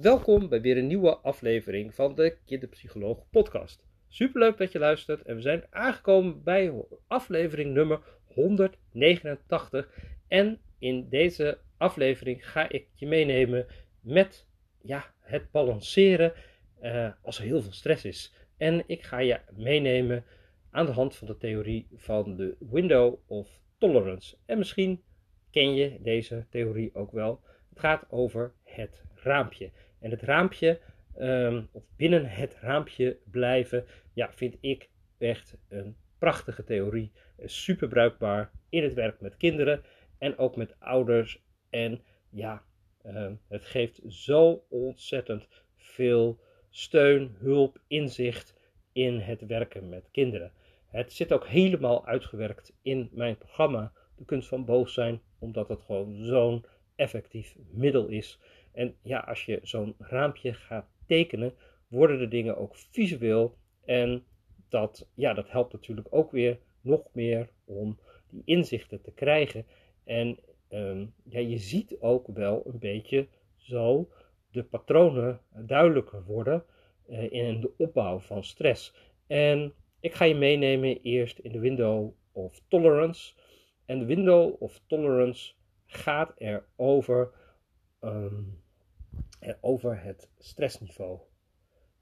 Welkom bij weer een nieuwe aflevering van de Kinderpsycholoog Podcast. Superleuk dat je luistert en we zijn aangekomen bij aflevering nummer 189. En in deze aflevering ga ik je meenemen met ja, het balanceren uh, als er heel veel stress is. En ik ga je meenemen aan de hand van de theorie van de window of tolerance. En misschien ken je deze theorie ook wel. Het gaat over het raampje. En het raampje, um, of binnen het raampje blijven, ja, vind ik echt een prachtige theorie. Super bruikbaar in het werk met kinderen en ook met ouders. En ja, um, het geeft zo ontzettend veel steun, hulp, inzicht in het werken met kinderen. Het zit ook helemaal uitgewerkt in mijn programma, De Kunst van Boos zijn, omdat het gewoon zo'n effectief middel is. En ja, als je zo'n raampje gaat tekenen, worden de dingen ook visueel. En dat, ja, dat helpt natuurlijk ook weer nog meer om die inzichten te krijgen. En ehm, ja, je ziet ook wel een beetje zo de patronen duidelijker worden uh, in de opbouw van stress. En ik ga je meenemen eerst in de window of tolerance. En de window of tolerance gaat er over, um, over het stressniveau.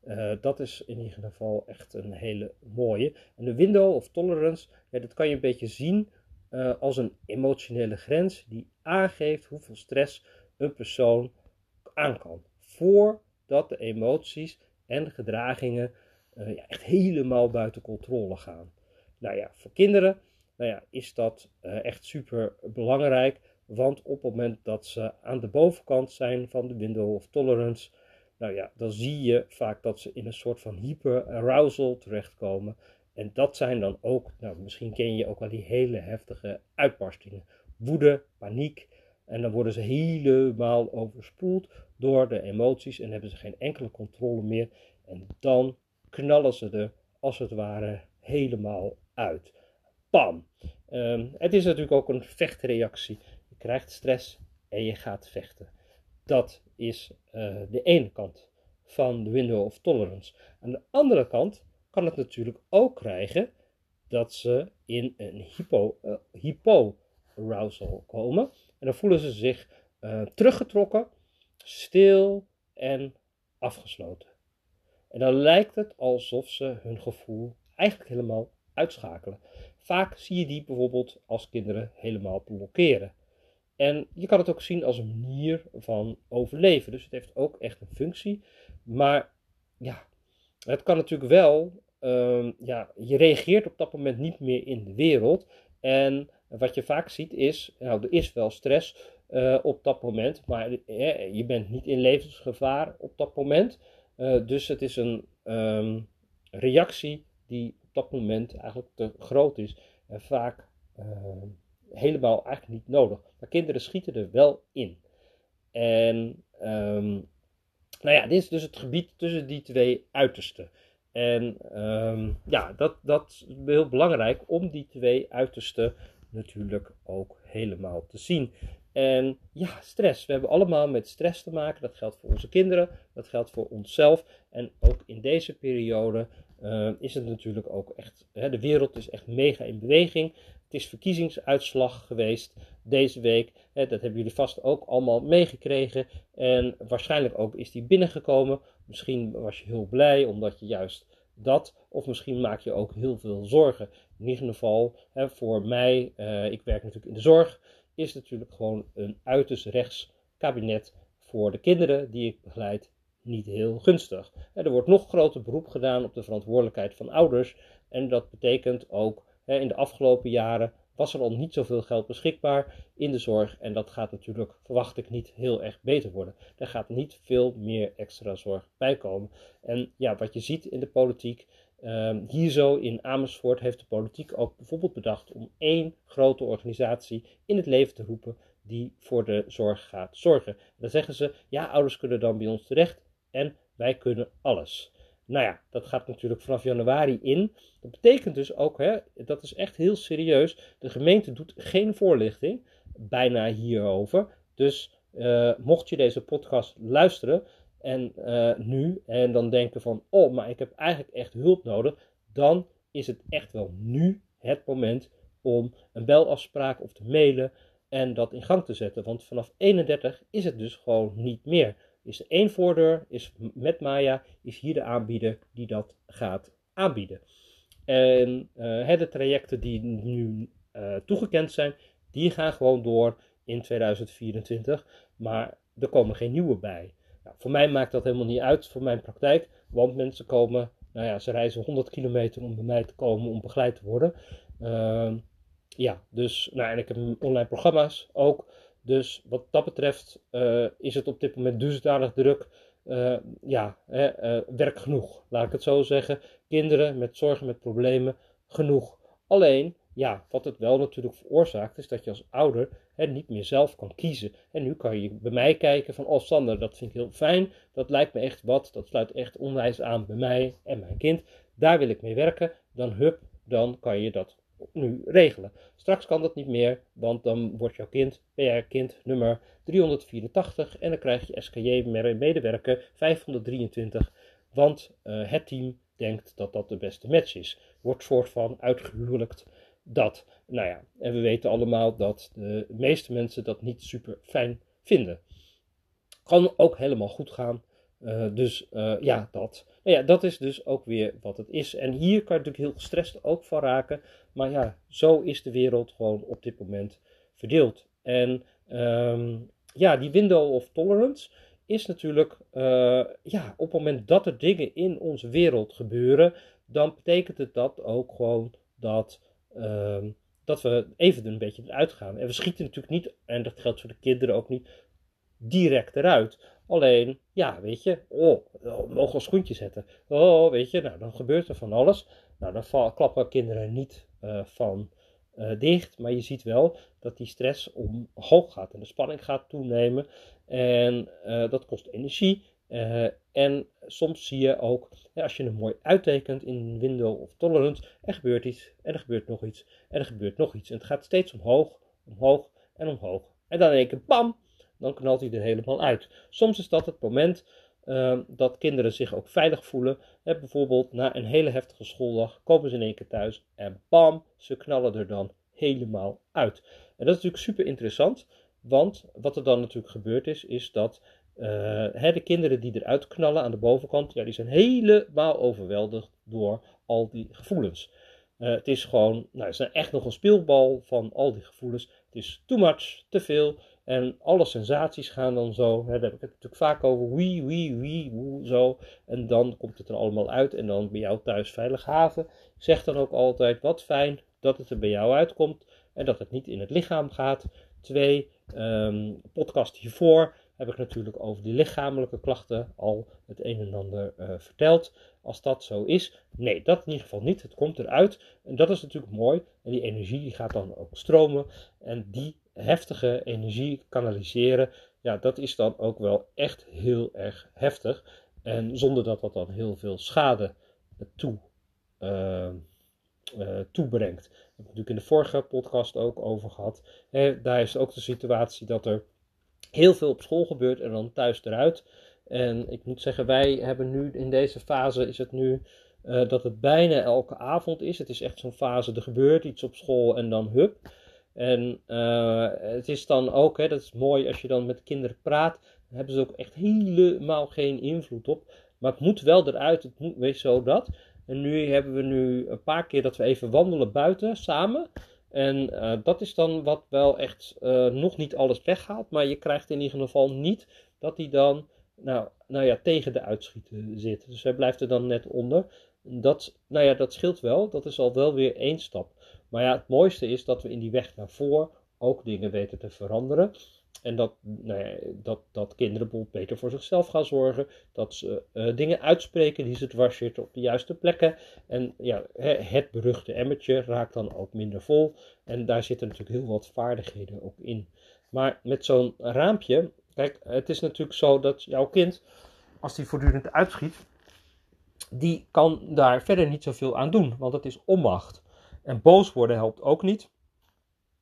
Uh, dat is in ieder geval echt een hele mooie. En de window of tolerance, ja, dat kan je een beetje zien uh, als een emotionele grens die aangeeft hoeveel stress een persoon aan kan. Voordat de emoties en gedragingen ja, echt helemaal buiten controle gaan. Nou ja, voor kinderen nou ja, is dat echt super belangrijk. Want op het moment dat ze aan de bovenkant zijn van de window of tolerance, nou ja, dan zie je vaak dat ze in een soort van hyper-arousal terechtkomen. En dat zijn dan ook, nou, misschien ken je ook wel die hele heftige uitbarstingen. Woede, paniek. En dan worden ze helemaal overspoeld door de emoties en hebben ze geen enkele controle meer. En dan knallen ze er als het ware helemaal uit. Pam! Um, het is natuurlijk ook een vechtreactie krijgt stress en je gaat vechten. Dat is uh, de ene kant van de window of tolerance. Aan de andere kant kan het natuurlijk ook krijgen dat ze in een hypo, uh, hypo-arousal komen. En dan voelen ze zich uh, teruggetrokken, stil en afgesloten. En dan lijkt het alsof ze hun gevoel eigenlijk helemaal uitschakelen. Vaak zie je die bijvoorbeeld als kinderen helemaal blokkeren. En je kan het ook zien als een manier van overleven. Dus het heeft ook echt een functie. Maar ja, het kan natuurlijk wel. Um, ja, je reageert op dat moment niet meer in de wereld. En wat je vaak ziet is, nou, er is wel stress uh, op dat moment, maar uh, je bent niet in levensgevaar op dat moment. Uh, dus het is een um, reactie die op dat moment eigenlijk te groot is. En vaak ehm, helemaal eigenlijk niet nodig. Maar kinderen schieten er wel in. En um, nou ja, dit is dus het gebied tussen die twee uitersten. En um, ja, dat, dat is heel belangrijk om die twee uitersten natuurlijk ook helemaal te zien. En ja, stress. We hebben allemaal met stress te maken. Dat geldt voor onze kinderen, dat geldt voor onszelf. En ook in deze periode uh, is het natuurlijk ook echt. Hè, de wereld is echt mega in beweging. Het is verkiezingsuitslag geweest deze week. Hè, dat hebben jullie vast ook allemaal meegekregen. En waarschijnlijk ook is die binnengekomen. Misschien was je heel blij omdat je juist dat. Of misschien maak je ook heel veel zorgen. In ieder geval, hè, voor mij, uh, ik werk natuurlijk in de zorg, is natuurlijk gewoon een uiterst rechts kabinet voor de kinderen die ik begeleid niet heel gunstig. Er wordt nog groter beroep gedaan op de verantwoordelijkheid van ouders. En dat betekent ook in de afgelopen jaren was er al niet zoveel geld beschikbaar in de zorg. En dat gaat natuurlijk, verwacht ik, niet heel erg beter worden. Er gaat niet veel meer extra zorg bij komen. En ja, wat je ziet in de politiek. Um, hier zo in Amersfoort heeft de politiek ook bijvoorbeeld bedacht om één grote organisatie in het leven te roepen die voor de zorg gaat zorgen. Dan zeggen ze, ja, ouders kunnen dan bij ons terecht en wij kunnen alles. Nou ja, dat gaat natuurlijk vanaf januari in. Dat betekent dus ook, hè, dat is echt heel serieus, de gemeente doet geen voorlichting bijna hierover. Dus uh, mocht je deze podcast luisteren en eh, nu, en dan denken van, oh, maar ik heb eigenlijk echt hulp nodig, dan is het echt wel nu het moment om een belafspraak of te mailen en dat in gang te zetten. Want vanaf 31 is het dus gewoon niet meer. Is er één voordeur, is met Maya, is hier de aanbieder die dat gaat aanbieden. En uh, de trajecten die nu uh, toegekend zijn, die gaan gewoon door in 2024. Maar er komen geen nieuwe bij. Nou, voor mij maakt dat helemaal niet uit voor mijn praktijk, want mensen komen, nou ja, ze reizen 100 kilometer om bij mij te komen om begeleid te worden. Uh, ja, dus, nou, ik heb online programma's ook. Dus wat dat betreft uh, is het op dit moment dusdanig druk. Uh, ja, uh, werk genoeg, laat ik het zo zeggen. Kinderen met zorgen, met problemen, genoeg. Alleen, ja, wat het wel natuurlijk veroorzaakt, is dat je als ouder hè, niet meer zelf kan kiezen. En nu kan je bij mij kijken van, oh Sander, dat vind ik heel fijn, dat lijkt me echt wat, dat sluit echt onwijs aan bij mij en mijn kind. Daar wil ik mee werken. Dan hup, dan kan je dat nu regelen. Straks kan dat niet meer, want dan wordt jouw kind PR-kind nummer 384 en dan krijg je SKJ-medewerker 523, want uh, het team denkt dat dat de beste match is. Wordt soort van uitgehuwelijkt dat. Nou ja, en we weten allemaal dat de meeste mensen dat niet super fijn vinden. Kan ook helemaal goed gaan. Uh, dus uh, ja, dat. Ja, dat is dus ook weer wat het is. En hier kan je natuurlijk heel gestrest ook van raken. Maar ja, zo is de wereld gewoon op dit moment verdeeld. En um, ja, die window of tolerance is natuurlijk, uh, ja, op het moment dat er dingen in onze wereld gebeuren, dan betekent het dat ook gewoon dat, uh, dat we even een beetje eruit gaan. En we schieten natuurlijk niet, en dat geldt voor de kinderen ook niet, direct eruit. Alleen, ja, weet je, oh, we mogen we schoentje zetten. Oh, weet je, nou, dan gebeurt er van alles. Nou, dan klappen kinderen niet uh, van uh, dicht, maar je ziet wel dat die stress omhoog gaat en de spanning gaat toenemen. En uh, dat kost energie. en soms zie je ook, als je hem mooi uittekent in window of tolerance, er gebeurt iets, en er gebeurt nog iets, en er gebeurt nog iets. En het gaat steeds omhoog, omhoog en omhoog. En dan in één keer, bam, dan knalt hij er helemaal uit. Soms is dat het moment uh, dat kinderen zich ook veilig voelen. Hè, bijvoorbeeld na een hele heftige schooldag komen ze in één keer thuis en bam, ze knallen er dan helemaal uit. En dat is natuurlijk super interessant, want wat er dan natuurlijk gebeurd is, is dat uh, hè, de kinderen die eruit knallen aan de bovenkant, ja, die zijn helemaal overweldigd door al die gevoelens. Uh, het is gewoon, nou, het is echt nog een speelbal van al die gevoelens. Het is too much, te veel. En alle sensaties gaan dan zo, hè, daar heb ik het natuurlijk vaak over, wie, wie, wie, hoe, zo. En dan komt het er allemaal uit en dan bij jou thuis veilig haven. Ik zeg dan ook altijd, wat fijn dat het er bij jou uitkomt en dat het niet in het lichaam gaat. Twee, um, podcast hiervoor heb ik natuurlijk over die lichamelijke klachten al het een en ander uh, verteld. Als dat zo is, nee, dat in ieder geval niet. Het komt eruit en dat is natuurlijk mooi. En die energie die gaat dan ook stromen en die heftige energie kanaliseren, ja, dat is dan ook wel echt heel erg heftig. En zonder dat dat dan heel veel schade toe, uh, uh, toebrengt. Dat heb ik natuurlijk in de vorige podcast ook over gehad. daar is ook de situatie dat er heel veel op school gebeurt en dan thuis eruit. En ik moet zeggen, wij hebben nu in deze fase is het nu uh, dat het bijna elke avond is. Het is echt zo'n fase, er gebeurt iets op school en dan hup. En uh, het is dan ook, hè, dat is mooi als je dan met kinderen praat, dan hebben ze ook echt helemaal geen invloed op. Maar het moet wel eruit, het moet wees zo dat. En nu hebben we nu een paar keer dat we even wandelen buiten samen. En uh, dat is dan wat wel echt uh, nog niet alles weghaalt. Maar je krijgt in ieder geval niet dat hij dan nou, nou ja, tegen de uitschieten zit. Dus hij blijft er dan net onder. Dat, nou ja, dat scheelt wel. Dat is al wel weer één stap. Maar ja, het mooiste is dat we in die weg naar voren ook dingen weten te veranderen. En dat, nou ja, dat, dat kinderen bijvoorbeeld beter voor zichzelf gaan zorgen. Dat ze uh, dingen uitspreken die ze dwars zitten op de juiste plekken. En ja, het beruchte emmertje raakt dan ook minder vol. En daar zitten natuurlijk heel wat vaardigheden ook in. Maar met zo'n raampje, kijk, het is natuurlijk zo dat jouw kind, als die voortdurend uitschiet, die kan daar verder niet zoveel aan doen, want het is onmacht. En boos worden helpt ook niet.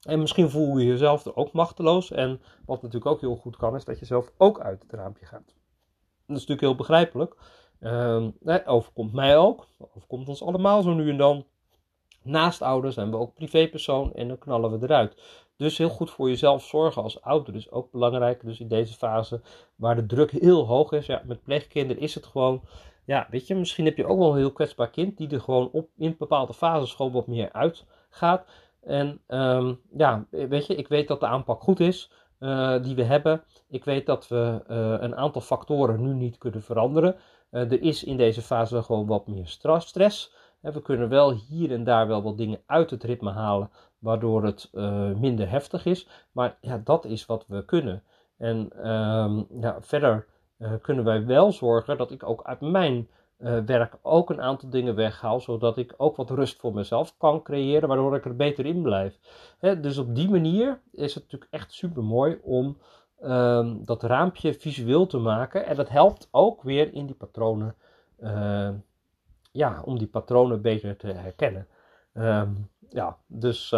En misschien voel je jezelf er ook machteloos. En wat natuurlijk ook heel goed kan, is dat je zelf ook uit het raampje gaat. Dat is natuurlijk heel begrijpelijk. Uh, overkomt mij ook, overkomt ons allemaal zo nu en dan. Naast ouders zijn we ook privépersoon en dan knallen we eruit. Dus heel goed voor jezelf zorgen als ouder is ook belangrijk. Dus in deze fase waar de druk heel hoog is, ja, met pleegkinderen is het gewoon, ja, weet je, misschien heb je ook wel een heel kwetsbaar kind die er gewoon op in bepaalde fases gewoon wat meer uitgaat. En um, ja, weet je, ik weet dat de aanpak goed is uh, die we hebben. Ik weet dat we uh, een aantal factoren nu niet kunnen veranderen. Uh, er is in deze fase gewoon wat meer stress. We kunnen wel hier en daar wel wat dingen uit het ritme halen, waardoor het minder heftig is. Maar ja, dat is wat we kunnen. En um, ja, verder kunnen wij wel zorgen dat ik ook uit mijn uh, werk ook een aantal dingen weghaal, zodat ik ook wat rust voor mezelf kan creëren, waardoor ik er beter in blijf. Hè, dus op die manier is het natuurlijk echt super mooi om um, dat raampje visueel te maken. En dat helpt ook weer in die patronen, uh, ja, om die patronen beter te herkennen. Um, ja, dus,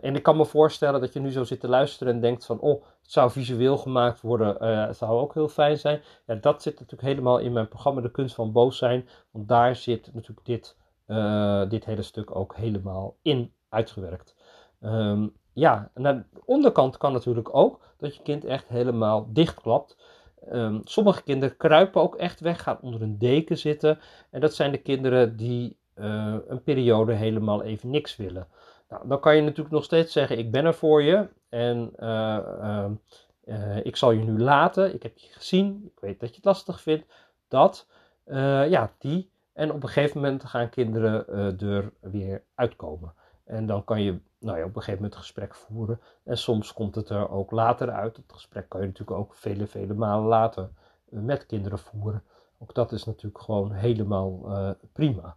en ik kan me voorstellen dat je nu zo zit te luisteren en denkt van, oh, het zou visueel gemaakt worden, uh, het zou ook heel fijn zijn. Ja, dat zit natuurlijk helemaal in mijn programma De Kunst van Boos zijn. Want daar zit natuurlijk dit, uh, dit hele stuk ook helemaal in uitgewerkt. Um, ja, aan de onderkant kan natuurlijk ook dat je kind echt helemaal dichtklapt. Um, sommige kinderen kruipen ook echt weg, gaan onder een deken zitten. En dat zijn de kinderen die een periode helemaal even niks willen. Nou, dan kan je natuurlijk nog steeds zeggen: Ik ben er voor je en uh, uh, ik zal je nu laten. Ik heb je gezien, ik weet dat je het lastig vindt. Dat, ja, die. En op een gegeven moment gaan kinderen er weer uitkomen. En dan kan je nou ja, op een gegeven moment het gesprek voeren. En soms komt het er ook later uit. Het gesprek kan je natuurlijk ook vele, vele malen later met kinderen voeren. Ook dat is natuurlijk gewoon helemaal prima.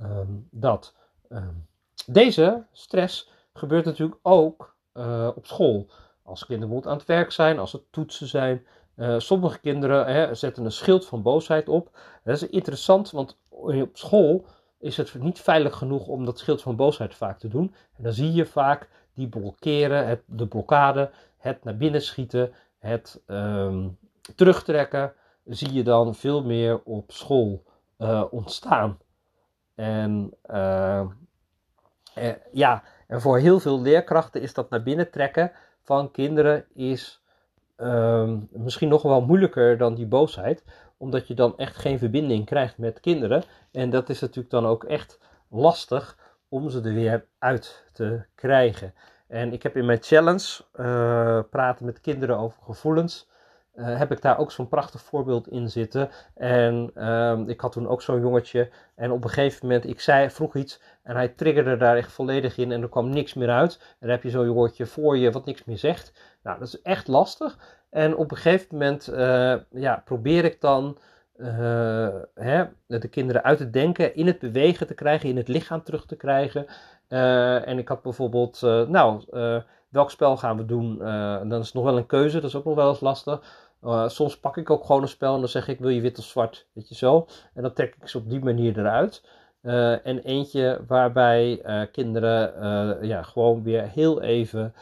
Um, dat. Um, deze stress gebeurt natuurlijk ook uh, op school. Als kinderen bijvoorbeeld aan het werk zijn, als het toetsen zijn. Uh, sommige kinderen hè, zetten een schild van boosheid op. Dat is interessant, want op school is het niet veilig genoeg om dat schild van boosheid vaak te doen. En dan zie je vaak die blokkeren, het, de blokkade, het naar binnen schieten, het um, terugtrekken, zie je dan veel meer op school uh, ontstaan. En eh, ja, en voor heel veel leerkrachten is dat naar binnen trekken van kinderen is um, misschien nog wel moeilijker dan die boosheid, omdat je dan echt geen verbinding krijgt met kinderen. En dat is natuurlijk dan ook echt lastig om ze er weer uit te krijgen. En ik heb in mijn challenge uh, praten met kinderen over gevoelens. Uh, heb ik daar ook zo'n prachtig voorbeeld in zitten. En uh, ik had toen ook zo'n jongetje. En op een gegeven moment, ik zei, vroeg iets. En hij triggerde daar echt volledig in. En er kwam niks meer uit. En dan heb je zo'n jongetje voor je wat niks meer zegt. Nou, dat is echt lastig. En op een gegeven moment, uh, ja, probeer ik dan uh, hè, de kinderen uit te denken. In het bewegen te krijgen. In het lichaam terug te krijgen. en ik had bijvoorbeeld, nou welk spel gaan we doen? Dan is het nog wel een keuze, dat is ook nog wel eens lastig. Uh, soms pak ik ook gewoon een spel en dan zeg ik: Wil je wit of zwart? Weet je zo. En dan trek ik ze op die manier eruit. Uh, en eentje waarbij uh, kinderen ja, gewoon weer heel even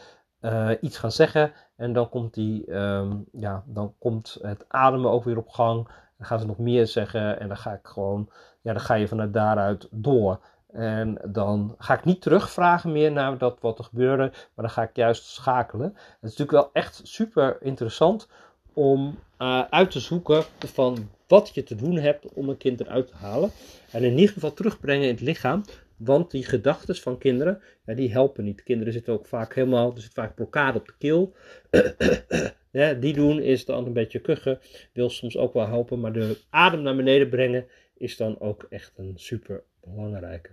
iets gaan zeggen. En dan komt, die, um, ja, dan komt het ademen ook weer op gang. Dan gaan ze nog meer zeggen. En dan ga ik gewoon, ja, dan ga je vanuit daaruit door. En dan ga ik niet terugvragen meer naar wat er gebeurde, maar dan ga ik juist schakelen. Het is natuurlijk wel echt super interessant om uh, uit te zoeken van wat je te doen hebt om een kind eruit te halen. En in ieder geval terugbrengen in het lichaam. Want die gedachten van kinderen, ja, die helpen niet. Kinderen zitten ook vaak helemaal, er zit vaak blokkade op de keel. ja, die doen is dan een beetje kuchen. Wil soms ook wel helpen, maar de adem naar beneden brengen is dan ook echt een super belangrijke.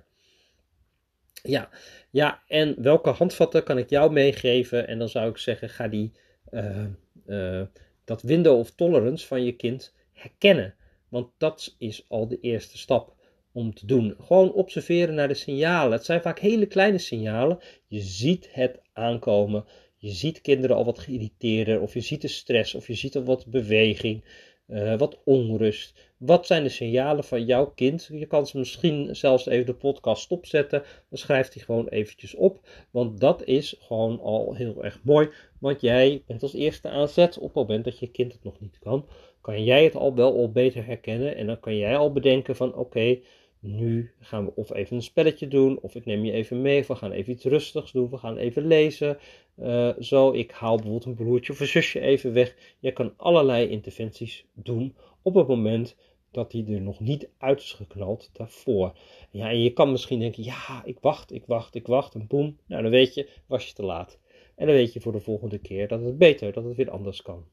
Ja, ja, en welke handvatten kan ik jou meegeven? En dan zou ik zeggen, ga die uh, uh, dat window of tolerance van je kind herkennen. Want dat is al de eerste stap om te doen. Gewoon observeren naar de signalen. Het zijn vaak hele kleine signalen. Je ziet het aankomen. Je ziet kinderen al wat geïrriteerder, of je ziet de stress, of je ziet al wat beweging, uh, wat onrust. Wat zijn de signalen van jouw kind? Je kan ze misschien zelfs even de podcast stopzetten. Dan schrijft hij gewoon eventjes op. Want dat is gewoon al heel erg mooi. Want jij bent als eerste aanzet op het moment dat je kind het nog niet kan. kan jij het al wel al beter herkennen. En dan kan jij al bedenken van oké, nu gaan we of even een spelletje doen, of ik neem je even mee, of we gaan even iets rustigs doen, we gaan even lezen. Uh, zo, ik haal bijvoorbeeld een broertje of een zusje even weg. Je kan allerlei interventies doen op het moment dat hij er nog niet uit is geknald daarvoor. Ja, en je kan misschien denken, ja, ik wacht, ik wacht, ik wacht, en boem. Nou, dan weet je, was je te laat. En dan weet je voor de volgende keer dat het beter, dat het weer anders kan.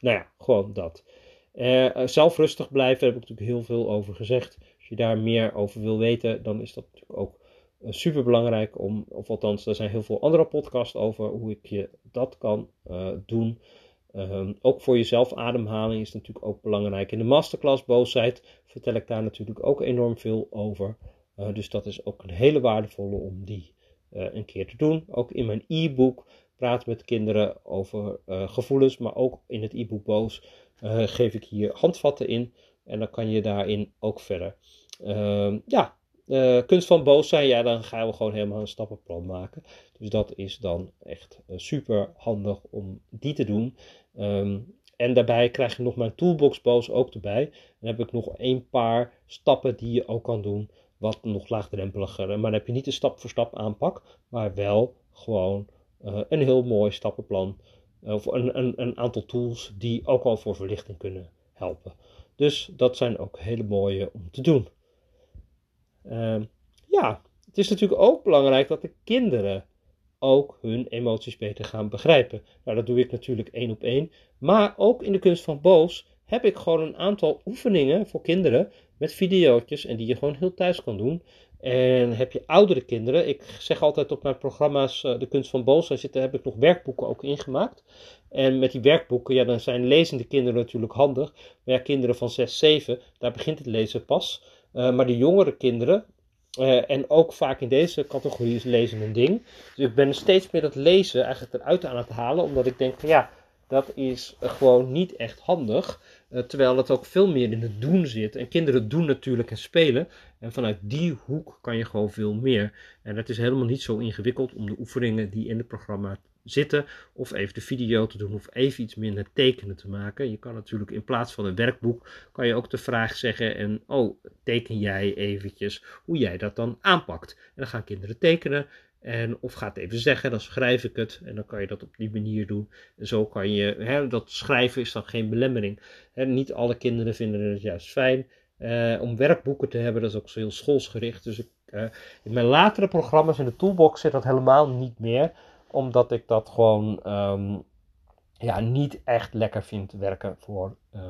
Nou ja, gewoon dat. Uh, zelf rustig blijven, daar heb ik natuurlijk heel veel over gezegd. Je daar meer over wil weten, dan is dat natuurlijk ook uh, super belangrijk om, of althans, er zijn heel veel andere podcasts over hoe ik je dat kan uh, doen. Ehm, ook voor jezelf ademhaling is natuurlijk ook belangrijk. In de masterclass boosheid vertel ik daar natuurlijk ook enorm veel over. Uh, dus dat is ook een hele waardevolle om die een keer te doen. Ook in mijn e-book praat met kinderen over gevoelens, maar ook in het e-book boos geef ik hier handvatten in. En dan kan je daarin ook verder. Ehm, ja, kunst van boos zijn, ja, dan gaan we gewoon helemaal een stappenplan maken. Dus dat is dan echt super handig om die te doen. Um, en daarbij krijg je nog mijn toolbox boos ook erbij. Dan heb ik nog een paar stappen die je ook kan doen, wat nog laagdrempeliger. Maar dan heb je niet een stap voor stap aanpak, maar wel gewoon uh, een heel mooi stappenplan. Of een, een, een, aantal tools die ook al voor verlichting kunnen helpen. Dus dat zijn ook hele mooie om te doen. Uh, ja, het is natuurlijk ook belangrijk dat de kinderen ook hun emoties beter gaan begrijpen. Nou, dat doe ik natuurlijk één op één. Maar ook in de kunst van boos heb ik gewoon een aantal oefeningen voor kinderen met video's en die je gewoon heel thuis kan doen. En heb je oudere kinderen, ik zeg altijd op mijn programma's uh, De Kunst van Boos, daar zitten, heb ik nog werkboeken ook ingemaakt. En met die werkboeken, ja, dan zijn lezende kinderen natuurlijk handig. Maar ja, kinderen van 6, 7, daar begint het lezen pas. Uh, maar de jongere kinderen, uh, en ook vaak in deze categorie is lezen een ding. Dus ik ben steeds meer dat lezen eigenlijk eruit aan het halen, omdat ik denk van ja, dat is gewoon niet echt handig. Uh, terwijl het ook veel meer in het doen zit. En kinderen doen natuurlijk en spelen. En vanuit die hoek kan je gewoon veel meer. En het is helemaal niet zo ingewikkeld om de oefeningen die in het programma zitten, of even de video te doen, of even iets minder tekenen te maken. Je kan natuurlijk in plaats van een werkboek, kan je ook de vraag zeggen en, oh, teken jij eventjes hoe jij dat dan aanpakt. En dan gaan kinderen tekenen. En of gaat even zeggen, dan schrijf ik het. En dan kan je dat op die manier doen. En zo kan je, hè, dat schrijven is dan geen belemmering. Hè, niet alle kinderen vinden het juist fijn. Uh, om werkboeken te hebben, dat is ook zo heel schoolsgericht. Dus ik, uh, in mijn latere programma's in de toolbox zit dat helemaal niet meer omdat ik dat gewoon um, ja, niet echt lekker vind werken voor uh,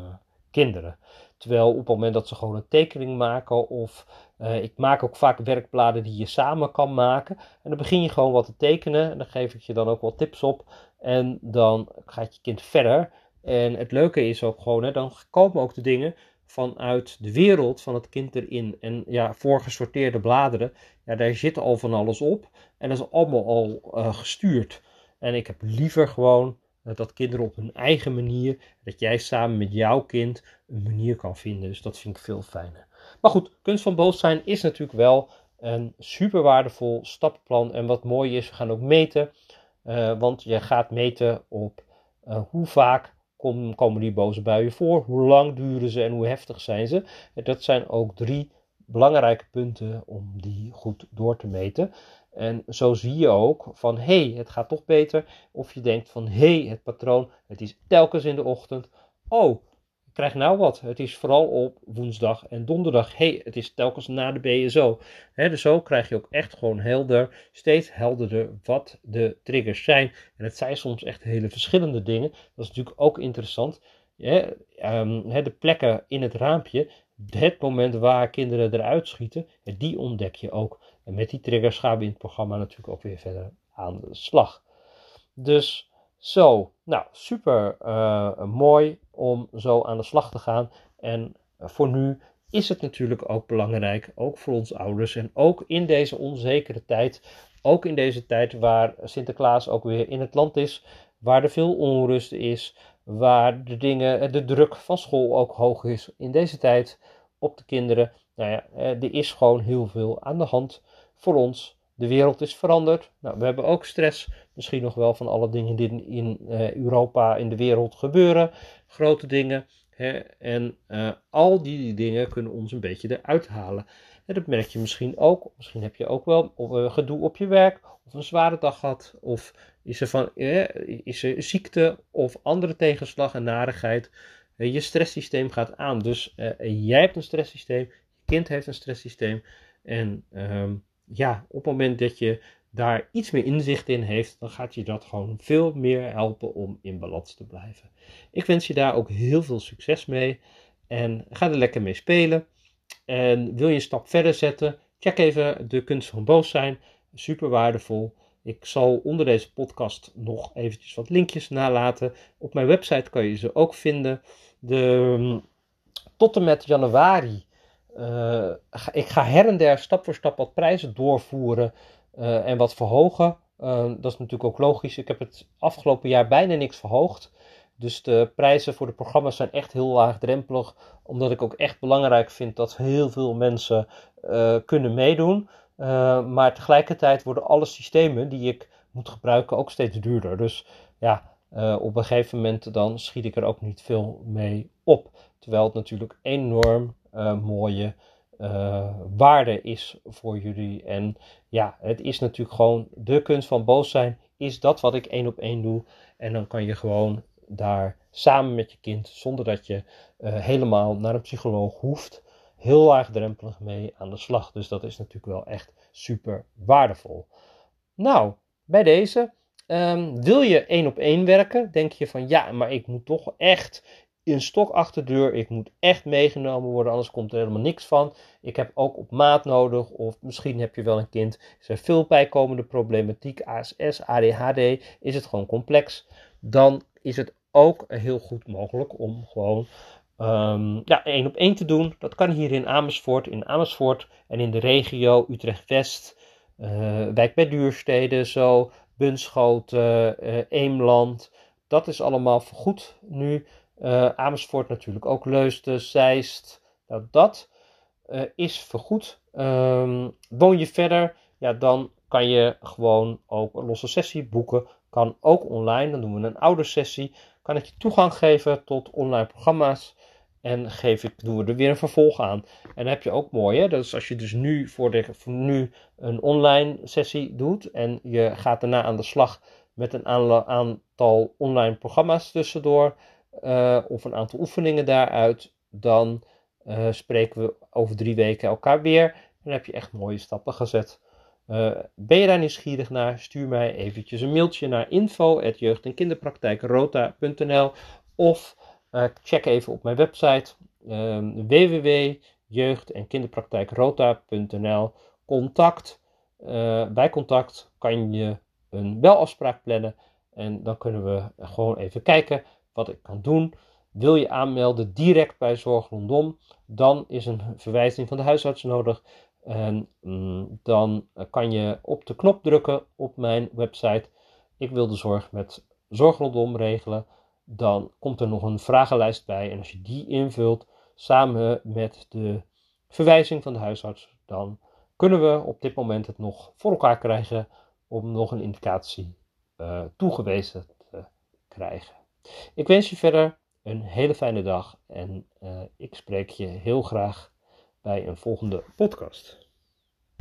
kinderen. Terwijl op het moment dat ze gewoon een tekening maken of uh, ik maak ook vaak werkbladen die je samen kan maken. En dan begin je gewoon wat te tekenen en dan geef ik je dan ook wat tips op. En dan gaat je kind verder. En het leuke is ook gewoon, hè, dan komen ook de dingen vanuit de wereld van het kind erin. En ja, voorgesorteerde bladeren, ja, daar zit al van alles op. En dat is allemaal al uh, gestuurd. En ik heb liever gewoon uh, dat kinderen op hun eigen manier, dat jij samen met jouw kind een manier kan vinden. Dus dat vind ik veel fijner. Maar goed, kunst van boos zijn is natuurlijk wel een super waardevol stappenplan. En wat mooi is, we gaan ook meten. Uh, want je gaat meten op hoe vaak komen die boze buien voor? Hoe lang duren ze en hoe heftig zijn ze? Dat zijn ook drie belangrijke punten om die goed door te meten. En zo zie je ook van hé, hey, het gaat toch beter. Of je denkt van hé, hey, het patroon, het is telkens in de ochtend. Oh, krijg nou wat. Het is vooral op woensdag en donderdag. hey, het is telkens na de BSO. He, dus zo krijg je ook echt gewoon helder, steeds helderder wat de triggers zijn. En het zijn soms echt hele verschillende dingen. Dat is natuurlijk ook interessant. um, de plekken in het raampje, het moment waar kinderen eruit schieten, die ontdek je ook. En met die triggers gaan we in het programma natuurlijk ook weer verder aan de slag. Dus zo, nou super uh, mooi om zo aan de slag te gaan. En voor nu is het natuurlijk ook belangrijk, ook voor ons ouders en ook in deze onzekere tijd, ook in deze tijd waar Sinterklaas ook weer in het land is, waar er veel onrust is, waar de dingen, de druk van school ook hoog is in deze tijd op de kinderen. Nou ja, eh, er is gewoon heel veel aan de hand voor ons. De wereld is veranderd. Nou, we hebben ook stress. Misschien nog wel van alle dingen die in uh, Europa, in de wereld gebeuren. Grote dingen. En uh, al die dingen kunnen ons een beetje eruit halen. En dat merk je misschien ook. Misschien heb je ook wel uh, gedoe op je werk, of een zware dag gehad, of is er, van, is er ziekte of andere tegenslag en narigheid. je stresssysteem gaat aan. Dus jij hebt een stresssysteem, je kind heeft een stresssysteem. En um, ja, op het moment dat je daar iets meer inzicht in heeft, dan gaat je dat gewoon veel meer helpen om in balans te blijven. Ik wens je daar ook heel veel succes mee en ga er lekker mee spelen. En wil je een stap verder zetten, check even de kunst van boos zijn. Super waardevol. Ik zal onder deze podcast nog eventjes wat linkjes nalaten. Op mijn website kan je ze ook vinden. De, tot en met januari. Uh, ik ga her en der stap voor stap wat prijzen doorvoeren uh, en wat verhogen. Uh, dat is natuurlijk ook logisch. Ik heb het afgelopen jaar bijna niks verhoogd. Dus de prijzen voor de programma's zijn echt heel laagdrempelig. Omdat ik ook echt belangrijk vind dat heel veel mensen uh, kunnen meedoen. maar tegelijkertijd worden alle systemen die ik moet gebruiken ook steeds duurder. Dus ja, op een gegeven moment dan schiet ik er ook niet veel mee op. Terwijl het natuurlijk enorm mooie uh, waarde is voor jullie. En ja, het is natuurlijk gewoon de kunst van boos zijn, is dat wat ik één op één doe. En dan kan je gewoon daar samen met je kind, zonder dat je uh, helemaal naar een psycholoog hoeft, heel laagdrempelig mee aan de slag. Dus dat is natuurlijk wel echt super waardevol. Nou, bij deze. Um, wil je één op één werken? Denk je van ja, maar ik moet toch echt een stok achter de deur. Ik moet echt meegenomen worden, anders komt er helemaal niks van. Ik heb ook op maat nodig, of misschien heb je wel een kind. Er zijn veel bijkomende problematiek, ASS, ADHD. Is het gewoon complex? Dan is het ook heel goed mogelijk om gewoon um, ja, één op één te doen. Dat kan hier in Amersfoort, in Amersfoort en in de regio Utrecht-West, uh, Wijk bij Duurstede, zo, Bunschoten, uh, Eemland. Dat is allemaal goed nu. Uh, Amersfoort natuurlijk ook Leusden, Zeist. Nou, dat uh, is vergoed. Um, woon je verder, ja, dan kan je gewoon ook een losse sessie boeken. Kan ook online, dan doen we een oude sessie. Kan ik je toegang geven tot online programma's. En geef ik, doen we er weer een vervolg aan. En dan heb je ook mooi, hè? Dat is als je dus nu voor, de, voor nu een online sessie doet. En je gaat daarna aan de slag met een aantal online programma's tussendoor uh, of een aantal oefeningen daaruit, dan uh, spreken we over drie weken elkaar weer. En dan heb je echt mooie stappen gezet. Uh, ben je daar nieuwsgierig naar? Stuur mij eventjes een mailtje naar info.jeugd- en kinderpraktijkrota.nl of check even op mijn website um, www.jeugd- en kinderpraktijkrota.nl. Contact. bij contact kan je een belafspraak plannen en dan kunnen we gewoon even kijken wat ik kan doen. Wil je aanmelden direct bij Zorg Rondom, dan is een verwijzing van de huisarts nodig. En mm, dan kan je op de knop drukken op mijn website. Ik wil de zorg met Zorg Rondom regelen. Dan komt er nog een vragenlijst bij. En als je die invult samen met de verwijzing van de huisarts, dan kunnen we op dit moment het nog voor elkaar krijgen om nog een indicatie uh, toegewezen te krijgen. Ik wens je verder een hele fijne dag en uh, ik spreek je heel graag bij een volgende podcast.